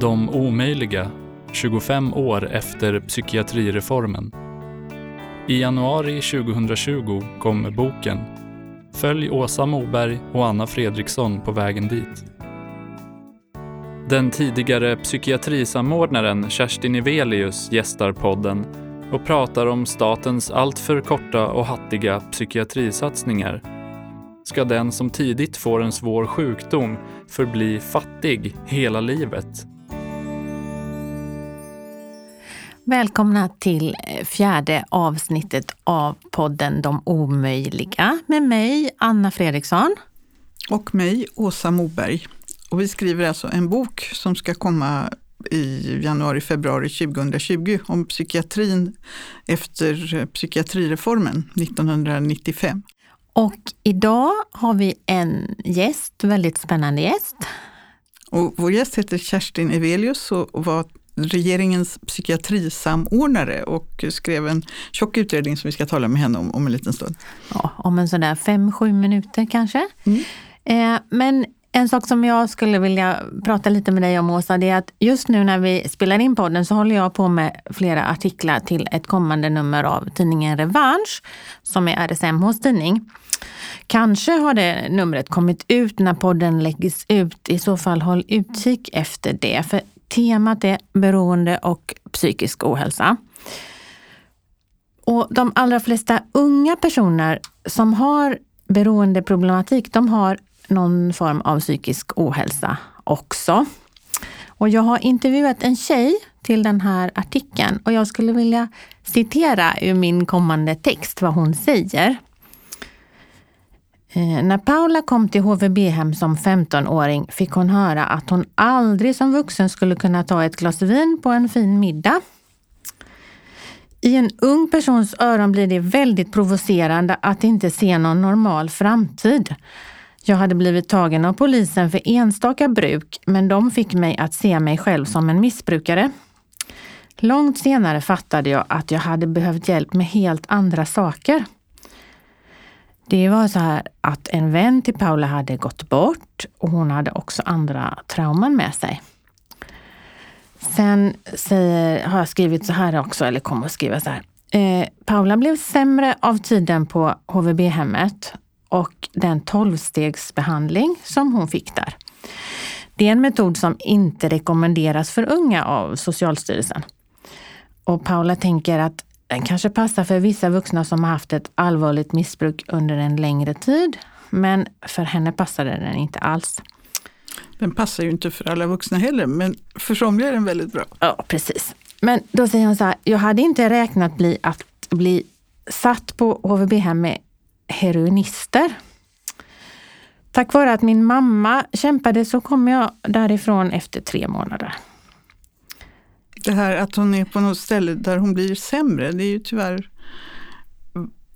De omöjliga, 25 år efter psykiatrireformen. I januari 2020 kom boken Följ Åsa Moberg och Anna Fredriksson på vägen dit. Den tidigare psykiatrisamordnaren Kerstin Evelius gästar podden och pratar om statens alltför korta och hattiga psykiatrisatsningar. Ska den som tidigt får en svår sjukdom förbli fattig hela livet? Välkomna till fjärde avsnittet av podden De omöjliga med mig, Anna Fredriksson. Och mig, Åsa Moberg. Och vi skriver alltså en bok som ska komma i januari, februari 2020 om psykiatrin efter psykiatrireformen 1995. Och idag har vi en gäst, väldigt spännande gäst. Och vår gäst heter Kerstin Evelius och var regeringens psykiatrisamordnare och skrev en tjock utredning som vi ska tala med henne om om en liten stund. Ja, om en sådär fem, sju minuter kanske. Mm. Eh, men en sak som jag skulle vilja prata lite med dig om Åsa, det är att just nu när vi spelar in podden så håller jag på med flera artiklar till ett kommande nummer av tidningen Revansch, som är RSMHs tidning. Kanske har det numret kommit ut när podden läggs ut. I så fall håll utkik efter det. För temat är beroende och psykisk ohälsa. Och de allra flesta unga personer som har beroendeproblematik, de har någon form av psykisk ohälsa också. Och jag har intervjuat en tjej till den här artikeln och jag skulle vilja citera ur min kommande text vad hon säger. Eh, när Paula kom till HVB-hem som 15-åring fick hon höra att hon aldrig som vuxen skulle kunna ta ett glas vin på en fin middag. I en ung persons öron blir det väldigt provocerande att inte se någon normal framtid. Jag hade blivit tagen av polisen för enstaka bruk, men de fick mig att se mig själv som en missbrukare. Långt senare fattade jag att jag hade behövt hjälp med helt andra saker. Det var så här att en vän till Paula hade gått bort och hon hade också andra trauman med sig. Sen säger, har jag skrivit så här också, eller kommer att skriva så här. Eh, Paula blev sämre av tiden på HVB-hemmet och den tolvstegsbehandling som hon fick där. Det är en metod som inte rekommenderas för unga av Socialstyrelsen. Och Paula tänker att den kanske passar för vissa vuxna som har haft ett allvarligt missbruk under en längre tid, men för henne passade den inte alls. Den passar ju inte för alla vuxna heller, men för somliga är den väldigt bra. Ja, precis. Men då säger hon så här, jag hade inte räknat bli att bli satt på HVB-hem med heroinister. Tack vare att min mamma kämpade så kom jag därifrån efter tre månader. Det här att hon är på något ställe där hon blir sämre, det är ju tyvärr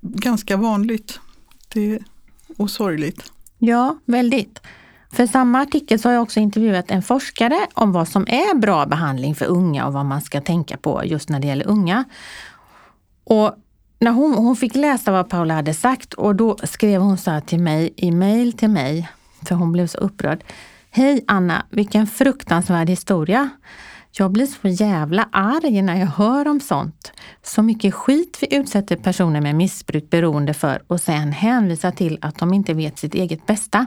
ganska vanligt. Det är, och sorgligt. Ja, väldigt. För samma artikel så har jag också intervjuat en forskare om vad som är bra behandling för unga och vad man ska tänka på just när det gäller unga. Och när hon, hon fick läsa vad Paula hade sagt och då skrev hon så här till mig i mail till mig, för hon blev så upprörd. Hej Anna, vilken fruktansvärd historia. Jag blir så jävla arg när jag hör om sånt. Så mycket skit vi utsätter personer med missbruk beroende för och sen hänvisa till att de inte vet sitt eget bästa.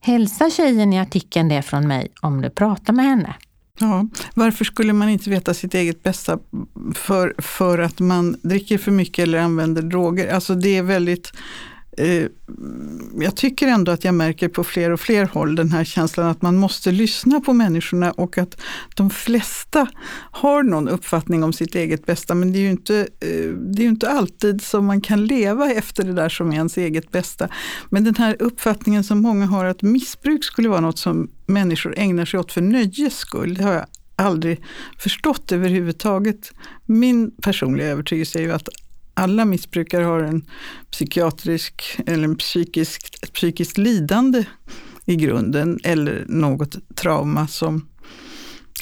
Hälsa tjejen i artikeln det från mig om du pratar med henne. Ja, varför skulle man inte veta sitt eget bästa för, för att man dricker för mycket eller använder droger? Alltså det är väldigt Eh, jag tycker ändå att jag märker på fler och fler håll den här känslan att man måste lyssna på människorna och att de flesta har någon uppfattning om sitt eget bästa. Men det är ju inte, eh, det är inte alltid som man kan leva efter det där som är ens eget bästa. Men den här uppfattningen som många har att missbruk skulle vara något som människor ägnar sig åt för nöjes skull, det har jag aldrig förstått överhuvudtaget. Min personliga övertygelse är ju att alla missbrukare har en psykiatrisk eller en psykisk, psykiskt lidande i grunden eller något trauma som,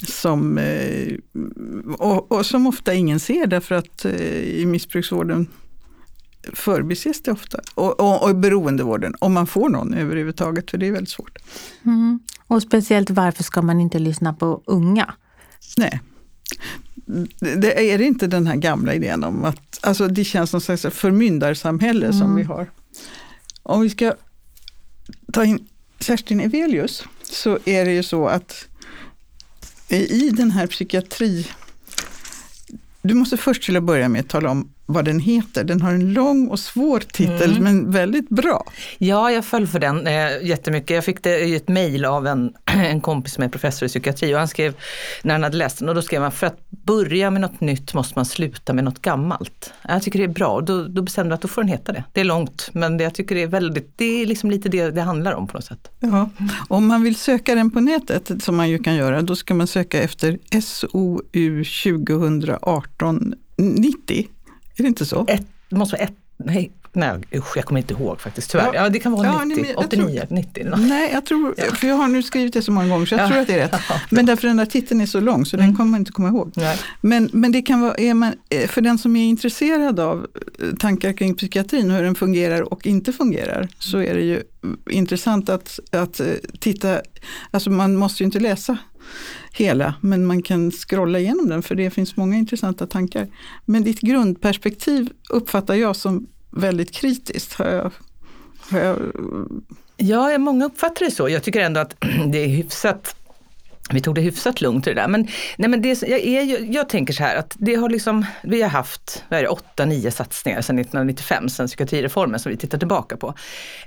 som, eh, och, och som ofta ingen ser därför att eh, i missbruksvården förbises det ofta. Och, och, och beroendevården, om man får någon överhuvudtaget, för det är väldigt svårt. Mm. Och speciellt varför ska man inte lyssna på unga? Nej. Det är inte den här gamla idén om att, alltså det känns som slags förmyndarsamhälle mm. som vi har. Om vi ska ta in Kerstin Evelius så är det ju så att i den här psykiatri... Du måste först till att börja med tala om vad den heter. Den har en lång och svår titel mm. men väldigt bra. Ja, jag föll för den eh, jättemycket. Jag fick det i ett mejl av en, en kompis som är professor i psykiatri och han skrev när han hade läst den och då skrev han för att börja med något nytt måste man sluta med något gammalt. Jag tycker det är bra då, då bestämde jag att då får den heta det. Det är långt men det, jag tycker det är väldigt, det är liksom lite det det handlar om på något sätt. Ja, om man vill söka den på nätet som man ju kan göra då ska man söka efter SOU 2018 90 är det inte så? Ett, måste vara ett, nej, nej usch, jag kommer inte ihåg faktiskt tyvärr. Ja, ja det kan vara ja, 90, nej, 89, tror, 90. Nej, jag tror, ja. för jag har nu skrivit det så många gånger så jag ja. tror att det är rätt. Men därför den där titeln är så lång så mm. den kommer man inte komma ihåg. Men, men det kan vara, man, eh, för den som är intresserad av eh, tankar kring psykiatrin hur den fungerar och inte fungerar så är det ju intressant att, att eh, titta, alltså man måste ju inte läsa hela, men man kan scrolla igenom den för det finns många intressanta tankar. Men ditt grundperspektiv uppfattar jag som väldigt kritiskt. Har jag, har jag... Ja, många uppfattar det så. Jag tycker ändå att det är hyfsat vi tog det hyfsat lugnt i det där. Men, nej men det, jag, är, jag tänker så här att det har liksom, vi har haft vad är det, åtta, nio satsningar sedan 1995, sedan psykiatrireformen som vi tittar tillbaka på.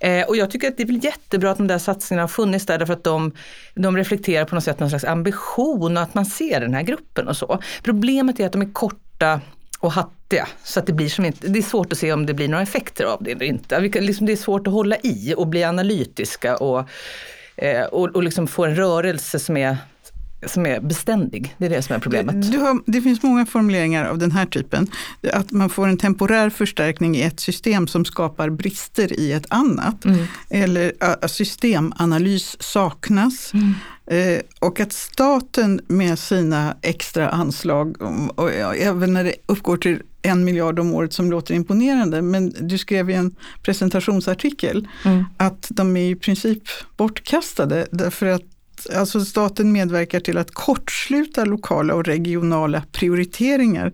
Eh, och jag tycker att det är väl jättebra att de där satsningarna har funnits där därför att de, de reflekterar på något sätt någon slags ambition och att man ser den här gruppen och så. Problemet är att de är korta och hattiga. Så att det blir som inte, det är svårt att se om det blir några effekter av det eller inte. Liksom det är svårt att hålla i och bli analytiska och eh, och, och liksom få en rörelse som är som är beständig. Det är det som är problemet. Har, det finns många formuleringar av den här typen. Att man får en temporär förstärkning i ett system som skapar brister i ett annat. Mm. Eller att systemanalys saknas. Mm. Eh, och att staten med sina extra anslag, och, och, även när det uppgår till en miljard om året som låter imponerande, men du skrev i en presentationsartikel mm. att de är i princip bortkastade därför att alltså staten medverkar till att kortsluta lokala och regionala prioriteringar.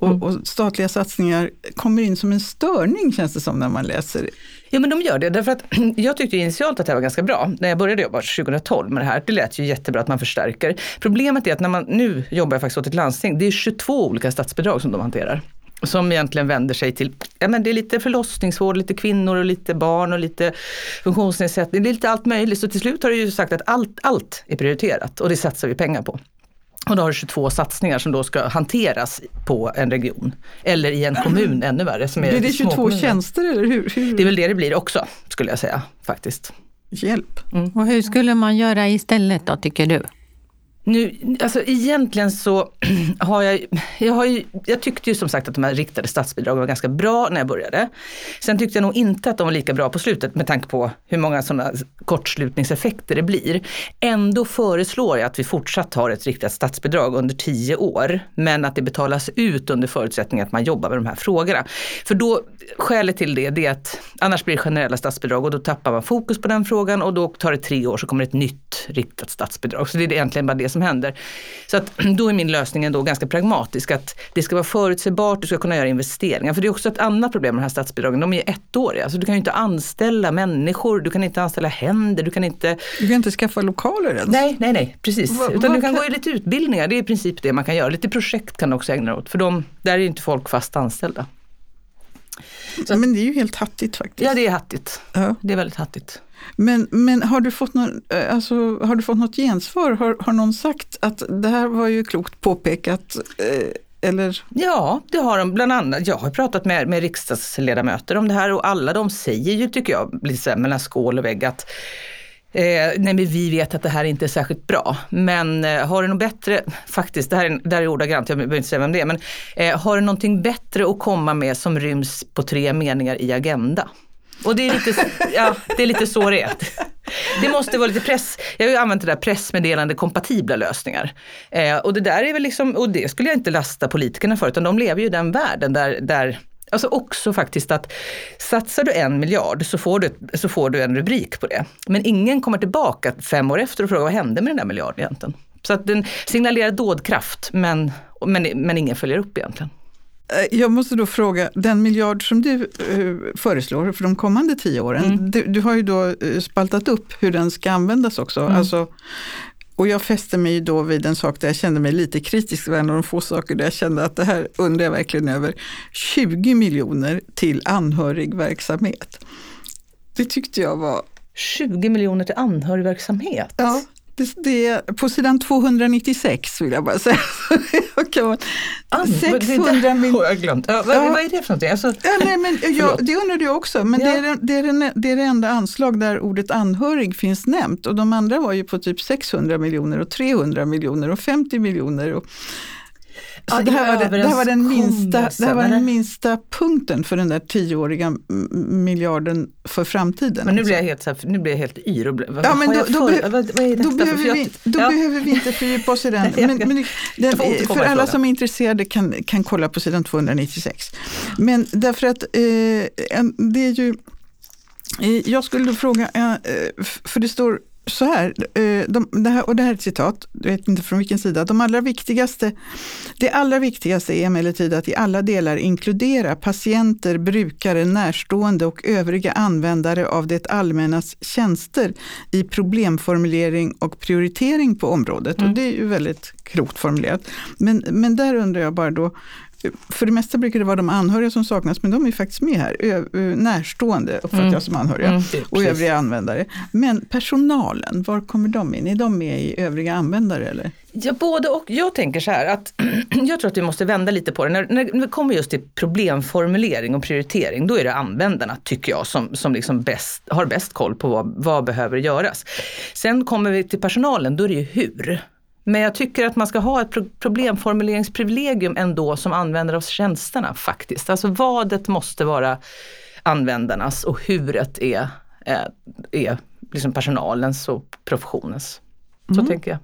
Och, mm. och, statliga satsningar kommer in som en störning känns det som när man läser. Ja men de gör det, därför att jag tyckte initialt att det var ganska bra. När jag började jobba 2012 med det här, det lät ju jättebra att man förstärker. Problemet är att när man, nu jobbar jag faktiskt åt ett landsting, det är 22 olika statsbidrag som de hanterar som egentligen vänder sig till, ja men det är lite förlossningsvård, lite kvinnor och lite barn och lite funktionsnedsättning. Det är lite allt möjligt. Så till slut har du ju sagt att allt, allt är prioriterat och det satsar vi pengar på. Och då har du 22 satsningar som då ska hanteras på en region. Eller i en kommun ännu värre. Som är blir det 22 tjänster eller hur? hur? Det är väl det det blir också, skulle jag säga faktiskt. Hjälp. Mm. Och hur skulle man göra istället då, tycker du? Nu, alltså egentligen så har jag, jag, har ju, jag tyckte ju som sagt att de här riktade statsbidragen var ganska bra när jag började. Sen tyckte jag nog inte att de var lika bra på slutet med tanke på hur många sådana kortslutningseffekter det blir. Ändå föreslår jag att vi fortsatt har ett riktat statsbidrag under tio år, men att det betalas ut under förutsättning att man jobbar med de här frågorna. För då, skälet till det, det är att annars blir det generella statsbidrag och då tappar man fokus på den frågan och då tar det tre år så kommer ett nytt riktat statsbidrag. Så det är egentligen bara det som händer. Så att då är min lösning ändå ganska pragmatisk, att det ska vara förutsägbart, du ska kunna göra investeringar. För det är också ett annat problem med de här statsbidragen, de är ettåriga. Så du kan ju inte anställa människor, du kan inte anställa händer, du kan inte... Du kan inte skaffa lokaler ens? Nej, nej, nej, precis. Va, Utan du kan, kan gå i lite utbildningar, det är i princip det man kan göra. Lite projekt kan du också ägna dig åt, för de, där är ju inte folk fast anställda. Så, men det är ju helt hattigt faktiskt. Ja, det är hattigt. Ja. Det är väldigt hattigt. Men, men har, du fått någon, eh, alltså, har du fått något gensvar? Har, har någon sagt att det här var ju klokt påpekat? Eh, eller? Ja, det har de. Bland annat, jag har pratat med, med riksdagsledamöter om det här och alla de säger ju, tycker jag, liksom, mellan skål och vägg att Eh, nej men vi vet att det här inte är särskilt bra. Men eh, har du något bättre, faktiskt, det här är, det här är ordagrant, jag behöver inte säga vem det är, men eh, har du någonting bättre att komma med som ryms på tre meningar i Agenda? Och det är lite, ja, det är lite så det är. Det måste vara lite press, jag har ju använt det där pressmeddelande kompatibla lösningar. Eh, och det där är väl liksom, och det skulle jag inte lasta politikerna för, utan de lever ju i den världen där, där Alltså också faktiskt att satsar du en miljard så får, du, så får du en rubrik på det. Men ingen kommer tillbaka fem år efter och frågar vad hände med den där miljarden egentligen? Så att den signalerar dådkraft men, men, men ingen följer upp egentligen. Eh, jag måste då fråga, den miljard som du uh, föreslår för de kommande tio åren, mm. du, du, har ju då uh, spaltat upp hur den ska användas också. Mm. Alltså, och jag fäste mig då vid en sak där jag kände mig lite kritisk, det var en av de få saker där jag kände att det här undrar jag verkligen över. 20 miljoner till anhörigverksamhet. Det tyckte jag var... 20 miljoner till anhörigverksamhet? Ja. Det, det, på sidan 296 vill jag bara säga. man, ah, 600 miljoner. har jag glömt. Ja, vad, ja. vad, är det för någonting? Alltså, ja, nej, men, ja, det undrade jag också. Men det, är, det, är den, det är det enda anslag där ordet anhörig finns nämnt. Och de andra var ju på typ 600 miljoner och 300 miljoner och 50 miljoner. Och, ja, det, här var det, det här var den minsta, det här var den minsta punkten för den där tioåriga miljarden för framtiden. Men nu blir jag helt, så här, nu blir jag helt yr. Och, vad, ja, men då, då, vad, vad är då, behöver, vi, då ja. behöver vi inte fördjupa oss i den. Men, men den för alla som är intresserade kan, kan kolla på sidan 296. Men därför att eh, det är ju eh, jag skulle då fråga, eh, för det står så här, eh, de, det här, och det här är ett citat, jag vet inte från vilken sida. De allra viktigaste, det allra viktigaste är emellertid att i alla delar inkludera patienter, brukare, närstående och övriga användare av det allmännas tjänster i problemformulering och prioritering på området. Mm. Och det är ju väldigt klokt formulerat. Men, men där undrar jag bara då, för det mesta brukar det vara de anhöriga som saknas, men de är faktiskt med här. Ö, närstående uppfattar mm. jag som anhöriga mm, och övriga användare. Men personalen, var kommer de in? Är de med i övriga användare eller? Ja, både och. Jag tänker så här att jag tror att vi måste vända lite på det. När, när det kommer just till problemformulering och prioritering, då är det användarna, tycker jag, som, som liksom bäst, har bäst koll på vad, vad behöver göras. Sen kommer vi till personalen, då är det ju hur. Men jag tycker att man ska ha ett problemformuleringsprivilegium ändå som användare av tjänsterna faktiskt. Alltså vadet måste vara användarnas och huret är, är, är liksom personalens och professionens. Så mm. tänker jag.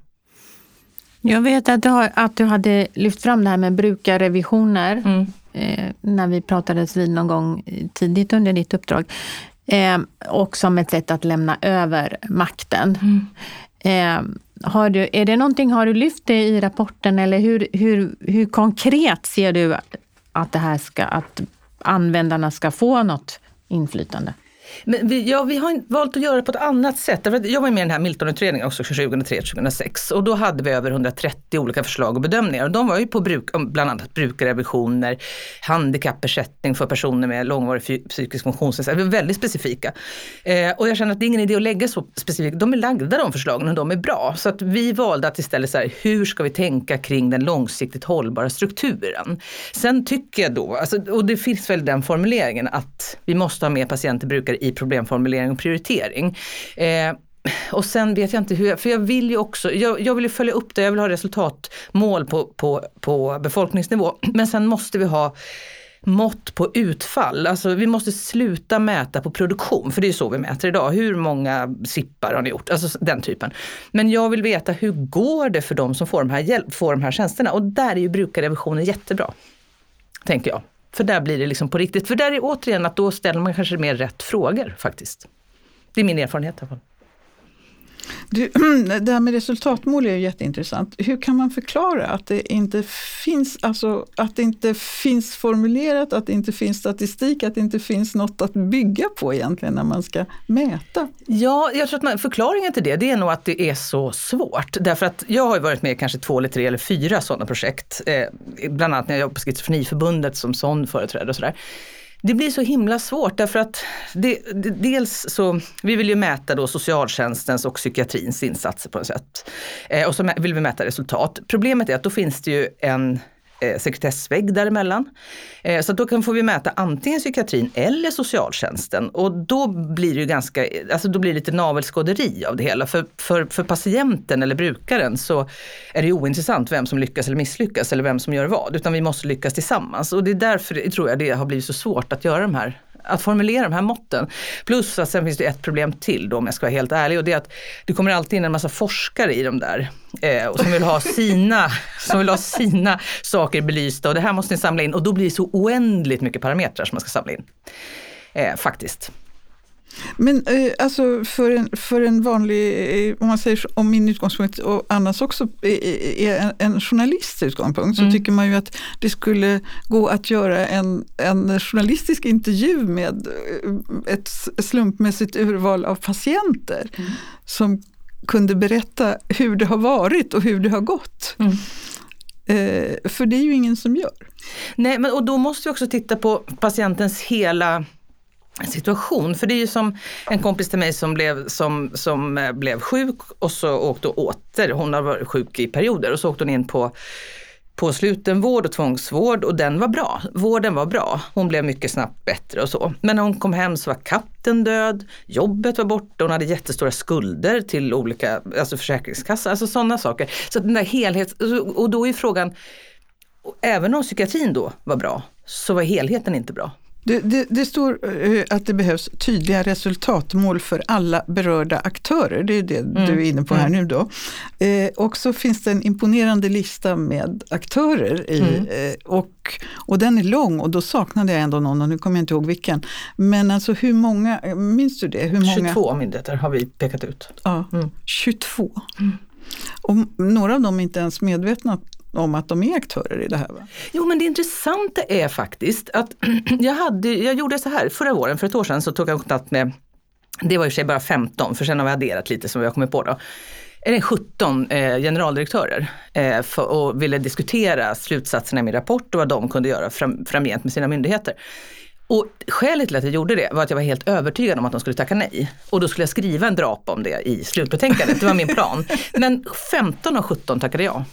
Jag vet att du, har, att du hade lyft fram det här med brukarrevisioner mm. eh, när vi pratades vid någon gång tidigt under ditt uppdrag. Eh, och som ett sätt att lämna över makten. Mm. Eh, har du, är det någonting, har du lyft det i rapporten eller hur, hur, hur konkret ser du att, det här ska, att användarna ska få något inflytande? Men vi, ja, vi har valt att göra det på ett annat sätt. Jag var med i den här Milton-utredningen också 2003-2006 och då hade vi över 130 olika förslag och bedömningar. Och de var ju på bruk, bland annat brukarrevisioner, handikappersättning för personer med långvarig psykisk funktionsnedsättning. Väldigt specifika. Eh, och jag känner att det är ingen idé att lägga så specifikt. De är lagda de förslagen och de är bra. Så att vi valde att istället så här, hur ska vi tänka kring den långsiktigt hållbara strukturen? Sen tycker jag då, alltså, och det finns väl den formuleringen att vi måste ha mer patienter brukare i problemformulering och prioritering. Eh, och sen vet jag inte hur, för jag vill ju också, jag, jag vill ju följa upp det, jag vill ha resultatmål på, på, på befolkningsnivå. Men sen måste vi ha mått på utfall. Alltså vi måste sluta mäta på produktion, för det är så vi mäter idag. Hur många sippar har ni gjort? Alltså den typen. Men jag vill veta hur går det för de som får de här, hjälp, får de här tjänsterna? Och där är ju brukarrevisionen jättebra. Tänker jag. För där blir det liksom på riktigt. För där är återigen att då ställer man kanske mer rätt frågor faktiskt. Det är min erfarenhet i alla fall. Du, det här med resultatmål är ju jätteintressant. Hur kan man förklara att det inte finns, alltså, att det inte finns formulerat, att det inte finns statistik, att det inte finns något att bygga på egentligen när man ska mäta? Ja, jag tror att man, förklaringen till det, det är nog att det är så svårt. Därför att jag har varit med i kanske två eller tre eller fyra sådana projekt. Eh, bland annat när jag jobbade på Schizofreniförbundet som sån företrädare och sådär. Det blir så himla svårt därför att det, det, dels så, vi vill ju mäta då socialtjänstens och psykiatrins insatser på något sätt. Eh, och så vill vi mäta resultat. Problemet är att då finns det ju en eh, sekretessvägg däremellan. Eh, så då kan, får vi mäta antingen psykiatrin eller socialtjänsten och då blir det ju ganska, alltså då blir det lite navelskåderi av det hela. För, för, för patienten eller brukaren så är det ointressant vem som lyckas eller misslyckas eller vem som gör vad, utan vi måste lyckas tillsammans. Och det är därför tror jag det har blivit så svårt att göra de här att formulera de här måtten. Plus att sen finns det ett problem till då om jag ska vara helt ärlig och det är att det kommer alltid in en massa forskare i de där eh, och som vill ha sina, som vill ha sina saker belysta och det här måste ni samla in och då blir det så oändligt mycket parametrar som man ska samla in. Eh, faktiskt. Men eh, alltså för en, för en vanlig, eh, om man säger om min utgångspunkt och Annas också är en, en journalists utgångspunkt, så mm. tycker man ju att det skulle gå att göra en, en journalistisk intervju med eh, ett slumpmässigt urval av patienter mm. som kunde berätta hur det har varit och hur det har gått. Mm. Eh, för det är ju ingen som gör. Nej, men och då måste vi också titta på patientens hela situation. För det är ju som en kompis till mig som blev, som, som eh, blev sjuk och så åkte åter. Hon har varit sjuk i perioder och så åkte hon in på på slutenvård och tvångsvård och den var bra. Vården var bra. Hon blev mycket snabbt bättre och så. Men när hon kom hem så var katten död, jobbet var borta, hon hade jättestora skulder till olika, alltså försäkringskassa, alltså sådana saker. Så den där helheten, och då är frågan, även om psykiatrin då var bra, så var helheten inte bra. Det, det, det, står eh, att det behövs tydliga resultatmål för alla berörda aktörer. Det är det mm. du är inne på här mm. nu då. Eh, och så finns det en imponerande lista med aktörer i, mm. eh, och, och den är lång och då saknade jag ändå någon och nu kommer jag inte ihåg vilken. Men alltså hur många, minns du det? Hur många? 22 myndigheter har vi pekat ut. Ja, mm. 22. Mm. Och några av dem är inte ens medvetna om att de är aktörer i det här. Va? Jo men det intressanta är faktiskt att jag, hade, jag gjorde så här förra våren, för ett år sedan så tog jag kontakt med, det var i och för sig bara 15 för sen har vi adderat lite som vi har kommit på då. Eller 17 eh, generaldirektörer eh, för, och ville diskutera slutsatserna i min rapport och vad de kunde göra fram, framgent med sina myndigheter. Och skälet till att jag gjorde det var att jag var helt övertygad om att de skulle tacka nej. Och då skulle jag skriva en drap om det i slutbetänkandet, det var min plan. Men 15 av 17 tackade ja.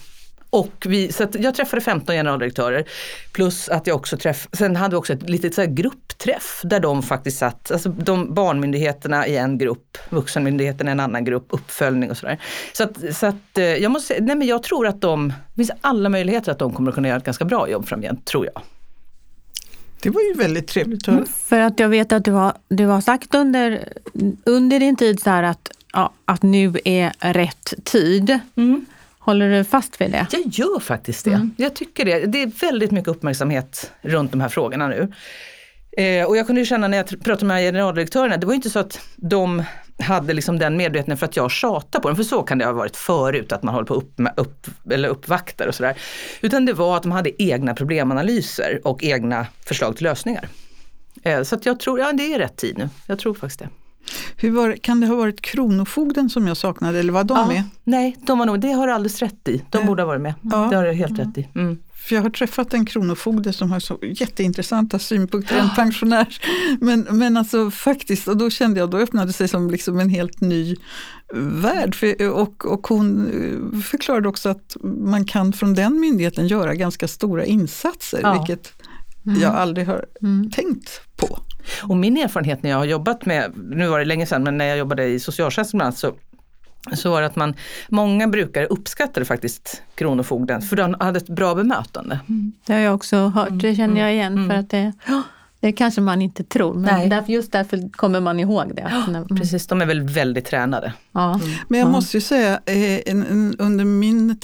Och vi, så jag träffade 15 generaldirektörer plus att jag också träffade, sen hade vi också ett litet så här gruppträff där de faktiskt satt, alltså de barnmyndigheterna i en grupp, vuxenmyndigheten i en annan grupp, uppföljning och sådär. Så att, så att eh, jag måste säga, nej men jag tror att de, det finns alla möjligheter att de kommer att kunna göra ett ganska bra jobb framgent, tror jag. Det var ju väldigt trevligt att höra. Mm, för att jag vet att du har, du har sagt under, under din tid så här att, ja, att nu är rätt tid. Mm. Håller du fast vid det? Jag gör faktiskt det. Mm. Jag tycker det. Det är väldigt mycket uppmärksamhet runt de här frågorna nu. Eh, och jag kunde ju känna när jag pratade med generaldirektörerna, det var ju inte så att de hade liksom den medvetenheten för att jag tjatade på dem, för så kan det ha varit förut, att man håller på upp, upp, eller uppvaktar och sådär. Utan det var att de hade egna problemanalyser och egna förslag till lösningar. Eh, så att jag tror, ja det är rätt tid nu. Jag tror faktiskt det. Hur var, kan det ha varit Kronofogden som jag saknade eller var de ja, med? Nej, de var nog, det har du alldeles rätt i. De borde ha varit med. Ja. Det har du helt rätt i. Mm. För jag har träffat en kronofogde som har så jätteintressanta synpunkter, en pensionär. Men, men alltså faktiskt, och då kände jag, då öppnade sig som liksom en helt ny värld. För, och, och hon eh, förklarade också att man kan från den myndigheten göra ganska stora insatser, ja. vilket mm. jag aldrig har mm. tänkt på. Och min erfarenhet när jag har jobbat med, nu var det länge sedan, men när jag jobbade i socialtjänsten bland annat så så var det att man, många brukare uppskattade faktiskt Kronofogden för de hade ett bra bemötande. Mm. Det har jag också hört, det känner jag igen. Mm. för att det, det kanske man inte tror, men därför, just därför kommer man ihåg det. Mm. Precis, de är väl väldigt tränade. Ja. Mm. Men jag måste ju säga, eh, under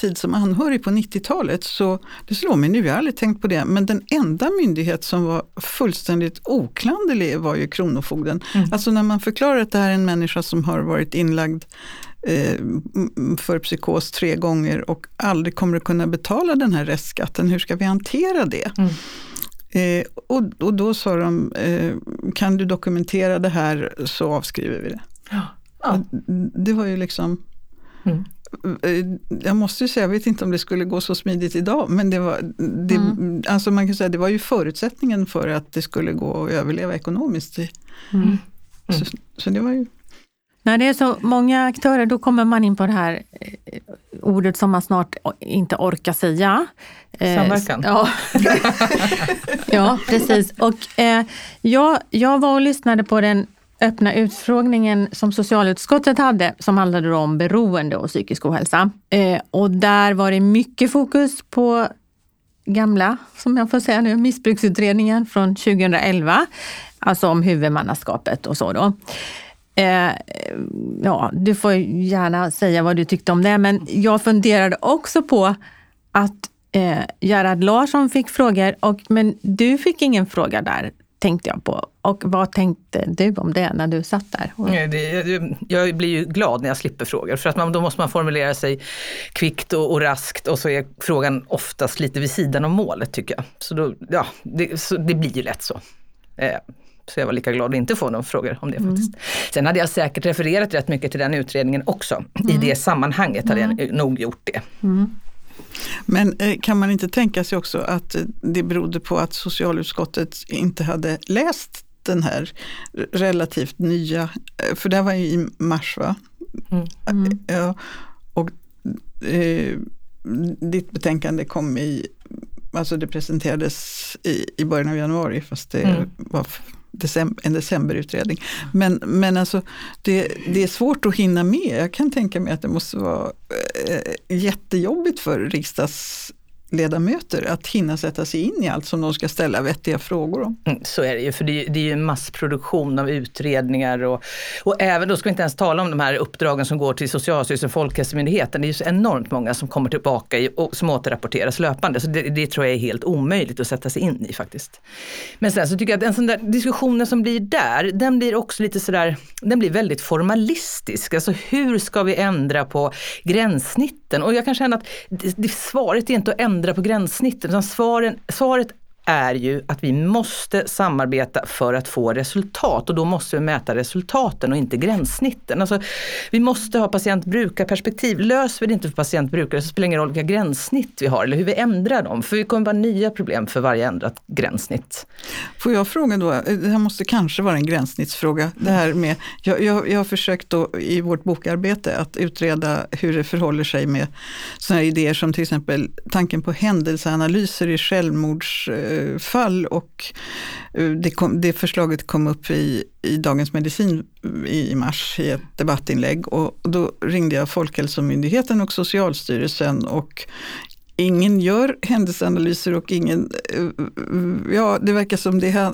tid som anhörig på 90-talet, så det slår mig nu, jag har aldrig tänkt på det, men den enda myndighet som var fullständigt oklanderlig var ju Kronofogden. Mm. Alltså när man förklarar att det här är en människa som har varit inlagd eh, för psykos tre gånger och aldrig kommer att kunna betala den här restskatten, hur ska vi hantera det? Mm. Eh, och, och, då sa de, eh, kan du dokumentera det här så avskriver vi det. Ja. ja. Det var ju liksom mm. Eh, jag måste ju säga, jag vet inte om det skulle gå så smidigt idag, men det var, det, mm. alltså man kan säga, det var ju förutsättningen för att det skulle gå att överleva ekonomiskt. Mm. mm. Så, så, det var ju när det är så många aktörer, då kommer man in på det här eh, ordet som man snart inte orkar säga. Eh, Samverkan. Ja, ja precis. Och, eh, jag, jag var och lyssnade på den öppna utfrågningen som socialutskottet hade som handlade om beroende och psykisk ohälsa. Eh, och där var det mycket fokus på gamla, som jag får säga nu, missbruksutredningen från 2011. Alltså om huvudmannaskapet och så då. Eh, ja, du får gärna säga vad du tyckte om det, men jag funderade också på att eh, Gerhard Larsson fick frågor, och, men du fick ingen fråga där tänkte jag på. Och vad tänkte du om det när du satt där? jag blir ju glad när jag slipper frågor för att man, då måste man formulera sig kvickt och, och, raskt och så är frågan oftast lite vid sidan om målet tycker jag. Så, då, ja, det, så det blir ju lätt så. Eh, så jag var lika glad att inte få några frågor om det mm. faktiskt. Sen hade jag säkert refererat rätt mycket till den utredningen också. Mm. I det sammanhanget hade jag mm. nog gjort det. Mm. Men eh, kan man inte tänka sig också att det berodde på att socialutskottet inte hade läst den här relativt nya, eh, för det var ju i mars va? Mm. Mm. Ja, och eh, ditt betänkande kom i, alltså det presenterades i, i början av januari fast det mm. var december, en decemberutredning. Men, men alltså, det, det är svårt att hinna med. Jag kan tänka mig att det måste vara eh, jättejobbigt för riksdags ledamöter att hinna sätta sig in i allt som de ska ställa vettiga frågor om. Mm, så är det ju, för det är, det är ju en massproduktion av utredningar och, och även, då ska vi inte ens tala om de här uppdragen som går till Socialstyrelsen och Folkhälsomyndigheten. Det är ju så enormt många som kommer tillbaka i, och som återrapporteras löpande. Så det, det, tror jag är helt omöjligt att sätta sig in i faktiskt. Men sen så tycker jag att den sån där diskussionen som blir där, den blir också lite sådär, den blir väldigt formalistisk. Alltså hur ska vi ändra på gränssnitten? Och jag kan känna att det, det, svaret är inte att ändra ändra på gränssnittet. Utan svaren, svaret är ju att vi måste samarbeta för att få resultat och då måste vi mäta resultaten och inte gränssnitten. Alltså, vi måste ha patient-brukarperspektiv. Löser vi det inte för patient-brukare så spelar det ingen roll vilka gränssnitt vi har eller hur vi ändrar dem. För det kommer vara nya problem för varje ändrat gränssnitt. Får jag fråga då, eh, det här måste kanske vara en gränssnittsfråga. Det här med, jag, jag, jag har försökt då i vårt bokarbete att utreda hur det förhåller sig med sådana idéer som till exempel tanken på händelseanalyser i självmords eh, fall och eh, det, kom, det förslaget kom upp i, i Dagens Medicin i mars i ett debattinlägg och då ringde jag Folkhälsomyndigheten och Socialstyrelsen och ingen gör händelseanalyser och ingen, eh, ja det verkar som det,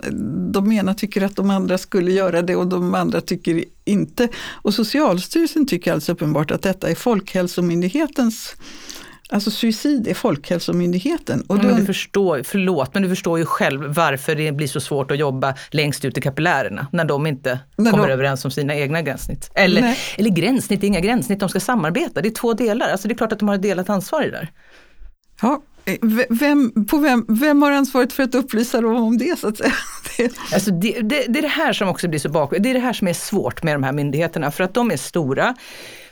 de ena tycker att de andra skulle göra det och de andra tycker inte. Och Socialstyrelsen tycker alltså uppenbart att detta är Folkhälsomyndighetens Alltså suicid är Folkhälsomyndigheten. Och då... men du förstår, förlåt, men du förstår ju själv varför det blir så svårt att jobba längst ut i kapillärerna när de inte när kommer de... överens om sina egna gränssnitt. Eller, eller gränssnitt, inga gränssnitt, de ska samarbeta. Det är två delar. Alltså det är klart att de har ett delat ansvar i det där. Ja, vem, på vem, vem har ansvaret för att upplysa dem om det? Så att säga? Det. Alltså det, det, det är det här som också blir så bakvänt. Det är det här som är svårt med de här myndigheterna för att de är stora.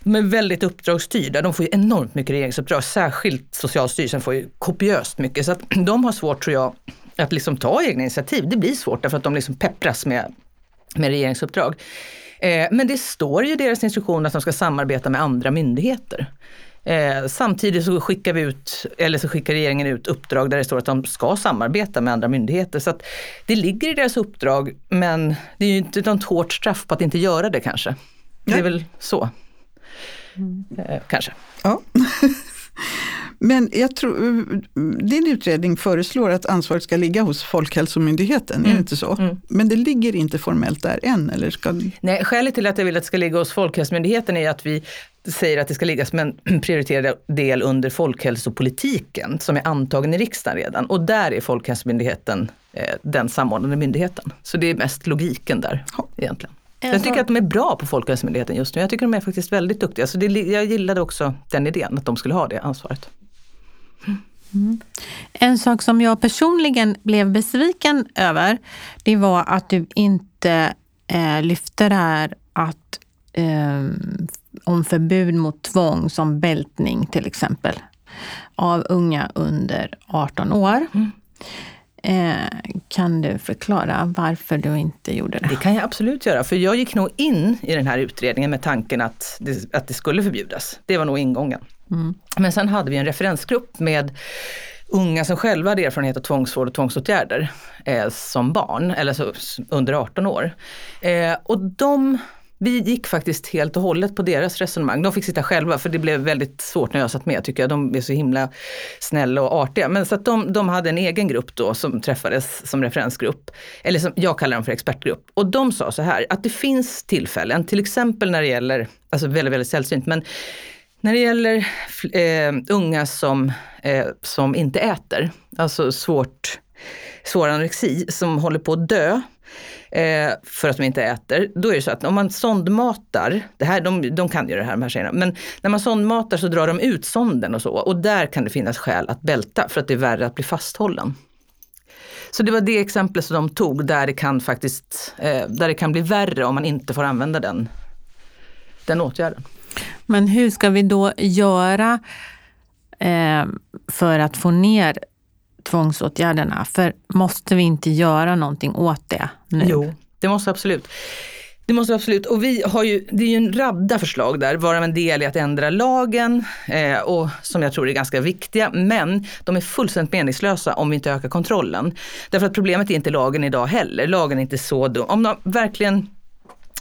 De är väldigt uppdragsstyrda. De får ju enormt mycket regeringsuppdrag. Särskilt Socialstyrelsen får ju kopiöst mycket. Så att de har svårt tror jag att liksom ta egna initiativ. Det blir svårt därför att de liksom peppras med, med regeringsuppdrag. Eh, men det står ju i deras instruktion att de ska samarbeta med andra myndigheter. Eh, samtidigt så skickar vi ut, eller så skickar regeringen ut uppdrag där det står att de ska samarbeta med andra myndigheter. Så att det ligger i deras uppdrag men det är ju inte något hårt straff på att inte göra det kanske. Det är väl så. Mm. Eh, kanske. Ja. Men jag tror, din utredning föreslår att ansvaret ska ligga hos Folkhälsomyndigheten, mm. är det inte så? Mm. Men det ligger inte formellt där än? Eller ska... Nej, skälet till att jag vill att det ska ligga hos Folkhälsomyndigheten är att vi säger att det ska ligga som en prioriterad del under folkhälsopolitiken som är antagen i riksdagen redan. Och där är Folkhälsomyndigheten eh, den samordnande myndigheten. Så det är mest logiken där ja. egentligen. Jag tycker att de är bra på Folkhälsomyndigheten just nu. Jag tycker de är faktiskt väldigt duktiga. Så det, jag gillade också den idén, att de skulle ha det ansvaret. Mm. En sak som jag personligen blev besviken över, det var att du inte eh, lyfte det här att, eh, om förbud mot tvång som bältning till exempel av unga under 18 år. Mm. Eh, kan du förklara varför du inte gjorde det? Det kan jag absolut göra, för jag gick nog in i den här utredningen med tanken att det, att det skulle förbjudas. Det var nog ingången. Mm. Men sen hade vi en referensgrupp med unga som själva hade erfarenhet av tvångsvård och tvångsåtgärder eh, som barn, eller så, under 18 år. Eh, och de vi gick faktiskt helt och hållet på deras resonemang. De fick sitta själva för det blev väldigt svårt när jag satt med tycker jag. De är så himla snälla och artiga. Men så att de, de hade en egen grupp då som träffades som referensgrupp. Eller som jag kallar dem för expertgrupp. Och de sa så här att det finns tillfällen, till exempel när det gäller, alltså väldigt, väldigt sällsynt, men när det gäller eh, unga som, eh, som inte äter, alltså svårt, svår anorexi, som håller på att dö eh, för att de inte äter, då är det så att om man sondmatar, det här, de, de kan ju det här de här tjejerna, men när man sondmatar så drar de ut sonden och så och där kan det finnas skäl att bälta för att det är värre att bli fasthållen. Så det var det exemplet som de tog där det kan faktiskt, eh, där det kan bli värre om man inte får använda den, den åtgärden. Men hur ska vi då göra eh, för att få ner tvångsåtgärderna? För måste vi inte göra någonting åt det nu? Jo, det måste absolut. Det måste absolut. Och vi har ju, det är ju en radda förslag där, varav en del är att ändra lagen eh, och som jag tror är ganska viktiga. Men de är fullständigt meningslösa om vi inte ökar kontrollen. Därför att problemet är inte lagen idag heller. Lagen är inte så dum. Om de verkligen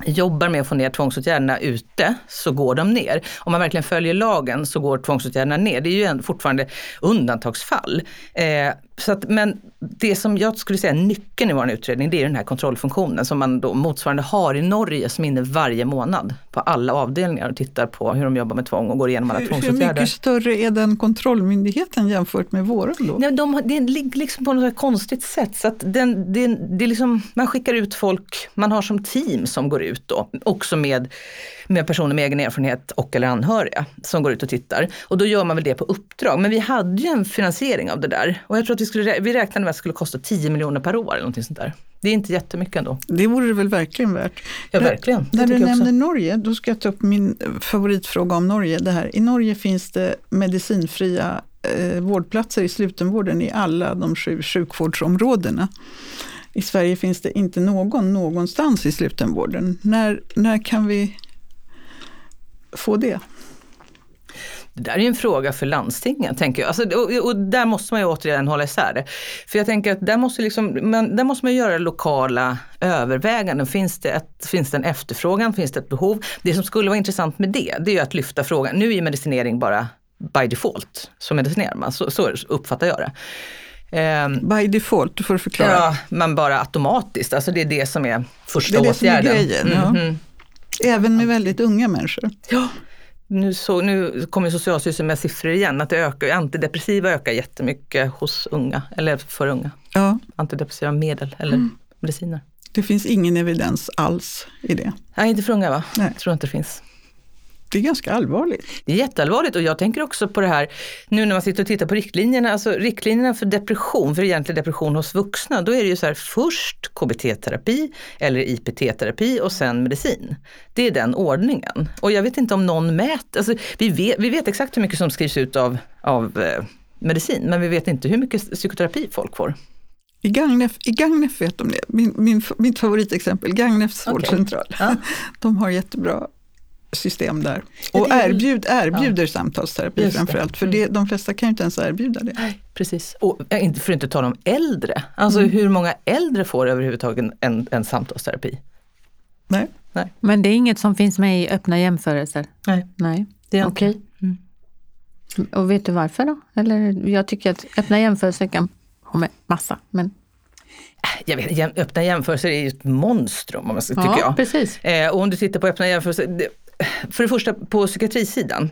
jobbar med att få ner tvångsåtgärderna ute så går de ner. Om man verkligen följer lagen så går tvångsåtgärderna ner. Det är ju fortfarande undantagsfall. Eh, så att, men det som jag skulle säga nyckeln i vår utredning det är den här kontrollfunktionen som man då motsvarande har i Norge som är inne varje månad på alla avdelningar och tittar på hur de jobbar med tvång och går igenom alla hur, tvångsåtgärder. Hur mycket större är den kontrollmyndigheten jämfört med våra då? Ja, de, det ligger liksom på något konstigt sätt så att den, det, det liksom, man skickar ut folk, man har som team som går ut då, också med med personer med egen erfarenhet och eller anhöriga som går ut och tittar. Och då gör man väl det på uppdrag. Men vi hade ju en finansiering av det där och jag tror att vi, skulle, vi räknade med det skulle kosta 10 miljoner per år eller någonting sånt där. Det är inte jättemycket ändå. Det vore det väl verkligen värt. Ja, verkligen. När du nämner Norge, då ska jag ta upp min favoritfråga om Norge. Det här. I Norge finns det medicinfria eh, vårdplatser i slutenvården i alla de sju sjukvårdsområdena. I Sverige finns det inte någon någonstans i slutenvården. När, när kan vi få det? Det där är ju en fråga för landstingen, tänker jag. Alltså, och, och, där måste man ju återigen hålla isär det. För jag tänker att där måste, liksom, man, där måste man göra lokala överväganden. Finns det, ett, finns det en efterfrågan? Finns det ett behov? Det som skulle vara intressant med det, det är ju att lyfta frågan. Nu är medicinering bara by default, så medicinerar man. Så, så uppfattar jag det. Um, By default, du får förklara. Ja, men bara automatiskt. Alltså det är det som är första åtgärden. Det är det åtgärden. som är grejen. Mm -hmm. Även med väldigt unga människor. Ja. Nu, så, nu kommer Socialstyrelsen med siffror igen, att det ökar, antidepressiva ökar jättemycket hos unga, eller för unga. Ja. Antidepressiva medel eller mm. mediciner. Det finns ingen evidens alls i det. Nej, inte för unga va? Nej. Jag tror inte det finns. Det är ganska allvarligt. Det är jätteallvarligt och jag tänker också på det här, nu när man sitter och tittar på riktlinjerna, alltså riktlinjerna för depression, för egentlig depression hos vuxna, då är det ju så här först KBT-terapi eller IPT-terapi och sen medicin. Det är den ordningen. Och jag vet inte om någon mäter, alltså, vi, vet, vi vet exakt hur mycket som skrivs ut av, av eh, medicin, men vi vet inte hur mycket psykoterapi folk får. I Gagnef, I Gagnef vet de det. Min, min, mitt favoritexempel, Gagnefs okay. vårdcentral. Ja. De har jättebra system där. Och erbjud, erbjuder ja. samtalsterapi framförallt, för det, mm. de flesta kan ju inte ens erbjuda det. Nej, precis, och för att inte tala om äldre. Alltså mm. hur många äldre får överhuvudtaget en, en samtalsterapi? Nej. Nej. Men det är inget som finns med i öppna jämförelser? Nej, Nej. det är okej. Okay. Mm. Och vet du varför då? Eller jag tycker att öppna jämförelser kan ha med massa, men jag vet, öppna jämförelser är ju ett monstrum, om man ska, ja, tycker jag. Precis. Eh, och om du tittar på öppna jämförelser, för det första på psykiatrisidan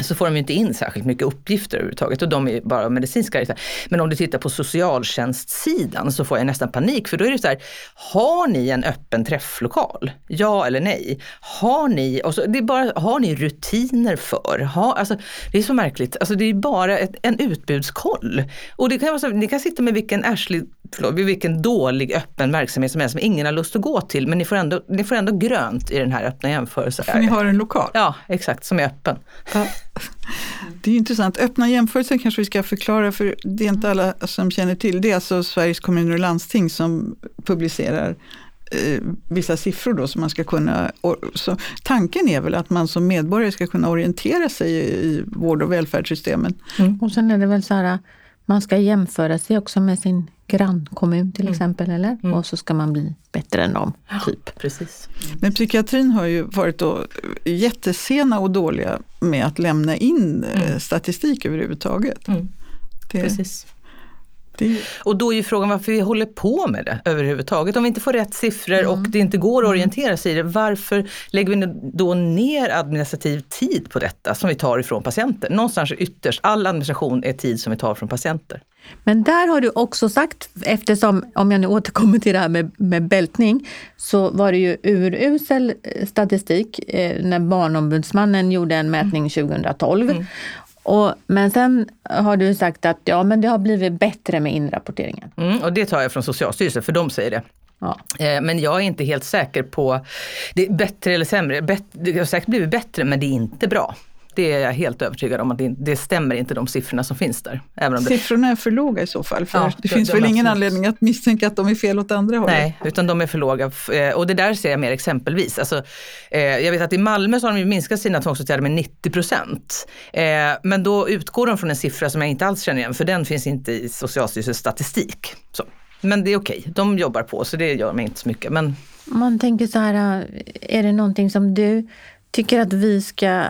så får de ju inte in särskilt mycket uppgifter överhuvudtaget och de är bara medicinska. Men om du tittar på socialtjänstsidan så får jag nästan panik för då är det så här, har ni en öppen träfflokal? Ja eller nej? Har ni, och så, det är bara, har ni rutiner för? Ha, alltså, det är så märkligt, alltså, det är bara ett, en utbudskoll. Och det kan vara så, ni kan sitta med vilken Ashley förlåt, vilken dålig öppen verksamhet som helst som ingen har lust att gå till men ni får ändå, ni får ändå grönt i den här öppna jämförelsen. För ni har en lokal? Ja, exakt, som är öppen. Ja. Det är intressant. Öppna jämförelser kanske vi ska förklara för det är inte alla som känner till. Det är alltså Sveriges kommuner och landsting som publicerar eh, vissa siffror då som man ska kunna... Så tanken är väl att man som medborgare ska kunna orientera sig i, i vård och välfärdssystemen. Mm. Och sen är det väl så här Man ska jämföra sig också med sin grannkommun till Mm. exempel, eller? Mm. Och så ska man bli bättre än dem, typ. Precis. Men psykiatrin har ju varit då jättesena och dåliga med att lämna in eh, Mm. statistik överhuvudtaget. Mm. Det, Precis. Det, Och då är ju frågan varför vi håller på med det överhuvudtaget. Om vi inte får rätt siffror och det inte går att orientera sig i det, varför lägger vi då ner administrativ tid på detta som vi tar ifrån patienter? Någonstans ytterst, all administration är tid som vi tar från patienter. Men där har du också sagt, eftersom, om jag nu återkommer till det här med, med bältning, så var det ju urusel eh, statistik eh, när Barnombudsmannen gjorde en mätning 2012. Mm. Och, men sen har du sagt att ja, men det har blivit bättre med inrapporteringen. Mm, och det tar jag från Socialstyrelsen, för de säger det. Ja. Eh, Men jag är inte helt säker på, det är bättre eller sämre. Det har säkert blivit bättre men det är inte bra. Det är jag helt övertygad om att det, det stämmer inte de siffrorna som finns där. Även om det, siffrorna är för låga i så fall. För Ja, det de- finns de väl är ingen absolut. anledning att misstänka att de är fel åt andra hållet. nej, utan de är för låga. Eh, Och det där ser jag mer exempelvis. Alltså, eh, jag vet att i Malmö så har de ju minskat sina tvångsåtgärder med 90 procent. Eh, men då utgår de från en siffra som jag inte alls känner igen, för den finns inte i Socialstyrelsens statistik. Så. Men det är okej, de jobbar på så det gör mig inte så mycket. Men man tänker så här, är det någonting som du tycker att vi ska eh,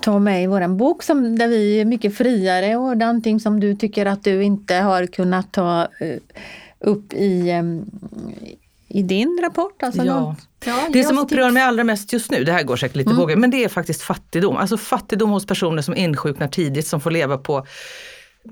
ta med i vår bok som, där vi är mycket friare och någonting som du tycker att du inte har kunnat ta eh, upp i, em, i din rapport? Alltså Ja. något- ja Det som upprör tips. mig allra mest just nu, det här går säkert lite mm. men det är faktiskt fattigdom. Alltså fattigdom hos personer som insjuknar tidigt, som får leva på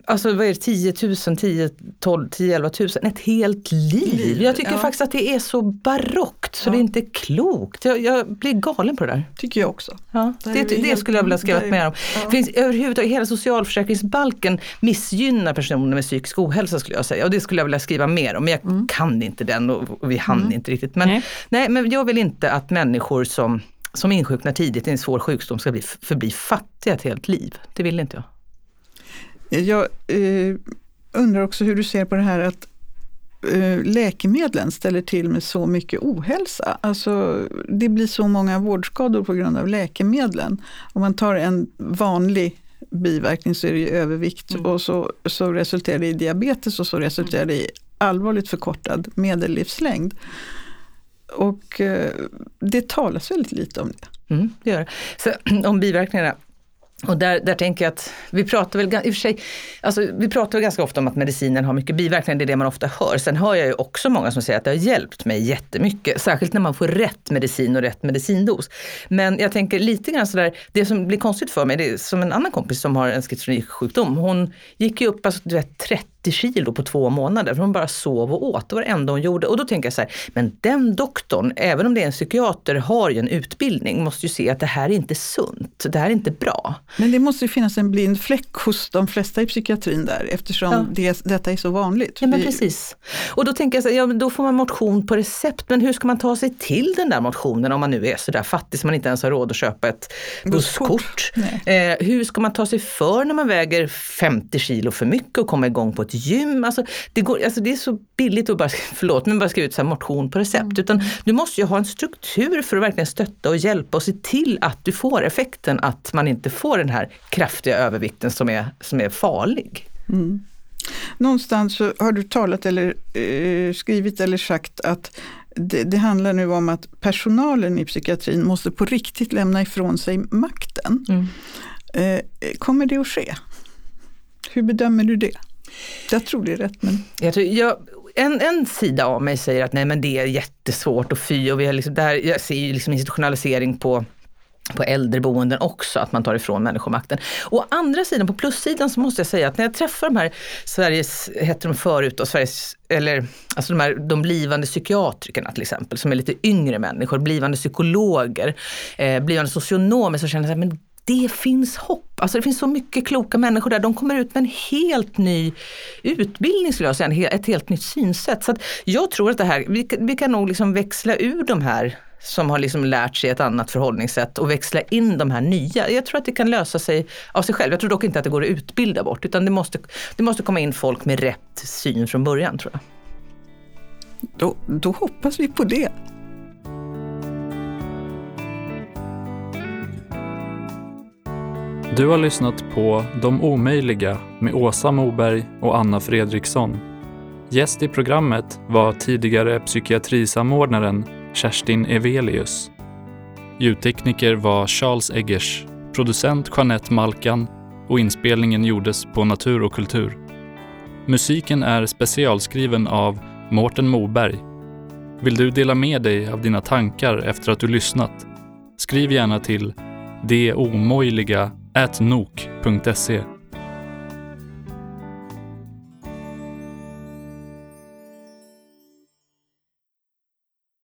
Alltså vad är det, 10 000, 10, 12, 10, 11 000, ett helt liv. Jag tycker ja. faktiskt att det är så barockt så Ja. det är inte klokt. Jag, jag blir galen på det där. Tycker jag också. Ja, det, vi det helt- skulle jag vilja skriva mer om. ja. Finns, överhuvudtaget, hela socialförsäkringsbalken missgynnar personer med psykisk ohälsa skulle jag säga. Och det skulle jag vilja skriva mer om. Men jag kan inte den och, och vi hann inte riktigt. Men, Nej. nej. men jag vill inte att människor som, som insjuknar tidigt i en svår sjukdom ska bli, förbli fattiga ett helt liv. Det vill inte jag. Jag eh, undrar också hur du ser på det här att eh, läkemedlen ställer till med så mycket ohälsa. Alltså, det blir så många vårdskador på grund av läkemedlen. Om man tar en vanlig biverkning så är det ju övervikt och så, så resulterar det i diabetes och så resulterar det i allvarligt förkortad medellivslängd. Och eh, det talas väldigt lite om det. Mm, det gör det. Så, om biverkningarna. Och där, där tänker jag att vi pratar väl, i och för sig, alltså, vi pratar väl ganska ofta om att medicinen har mycket biverkningar, det är det man ofta hör. Sen hör jag ju också många som säger att det har hjälpt mig jättemycket, särskilt när man får rätt medicin och rätt medicindos. Men jag tänker lite grann sådär, det som blir konstigt för mig, det är som en annan kompis som har en schizofrenisjukdom. Hon gick ju upp alltså, du vet, 30 kilo på två månader, för hon bara sov och åt. Det var det enda hon gjorde. Och då tänker jag så här, men den doktorn, även om det är en psykiater, har ju en utbildning, måste ju se att det här är inte sunt, det här är inte bra. Men det måste ju finnas en blind fläck hos de flesta i psykiatrin där eftersom Ja. det, detta är så vanligt. Ja men precis. Och då tänker jag så här, ja då får man motion på recept, men hur ska man ta sig till den där motionen om man nu är så där fattig så man inte ens har råd att köpa ett Busskort. Eh, hur ska man ta sig för när man väger 50 kilo för mycket och komma igång på ett gym? Alltså det, går, alltså det är så billigt att bara, förlåt, men bara skriva ut så motion på recept. Utan du måste ju ha en struktur för att verkligen stötta och hjälpa och se till att du får effekten att man inte får den här kraftiga övervikten som är, som är farlig. Mm. Någonstans så har du talat eller eh, skrivit eller sagt att det, det handlar nu om att personalen i psykiatrin måste på riktigt lämna ifrån sig makten. Mm. Eh, kommer det att ske? Hur bedömer du det? Jag tror det är rätt men Jag tror, jag, en, en sida av mig säger att nej men det är jättesvårt och fy och vi har liksom, där, jag ser ju liksom institutionalisering på på äldreboenden också, att man tar ifrån människor makten. Å andra sidan, på plussidan så måste jag säga att när jag träffar de här Sveriges, hette de förut då, Sveriges, eller alltså de här de blivande psykiatrikerna till exempel, som är lite yngre människor, blivande psykologer, eh, blivande socionomer, så känner jag så här, men det finns hopp. Alltså det finns så mycket kloka människor där. De kommer ut med en helt ny utbildning skulle jag säga, ett helt nytt synsätt. Så att jag tror att det här, vi, kan- vi kan nog liksom växla ur de här som har liksom lärt sig ett annat förhållningssätt och växla in de här nya. Jag tror att det kan lösa sig av sig själv. Jag tror dock inte att det går att utbilda bort utan det måste, det måste komma in folk med rätt syn från början tror jag. då, då hoppas vi på det. Du har lyssnat på De omöjliga med Åsa Moberg och Anna Fredriksson. Gäst i programmet var tidigare psykiatrisamordnaren Kerstin Evelius. Ljudtekniker var Charles Eggers, producent Jeanette Malkan och inspelningen gjordes på Natur och kultur. Musiken är specialskriven av Mårten Moberg. Vill du dela med dig av dina tankar efter att du lyssnat? Skriv gärna till det omöjliga nok.se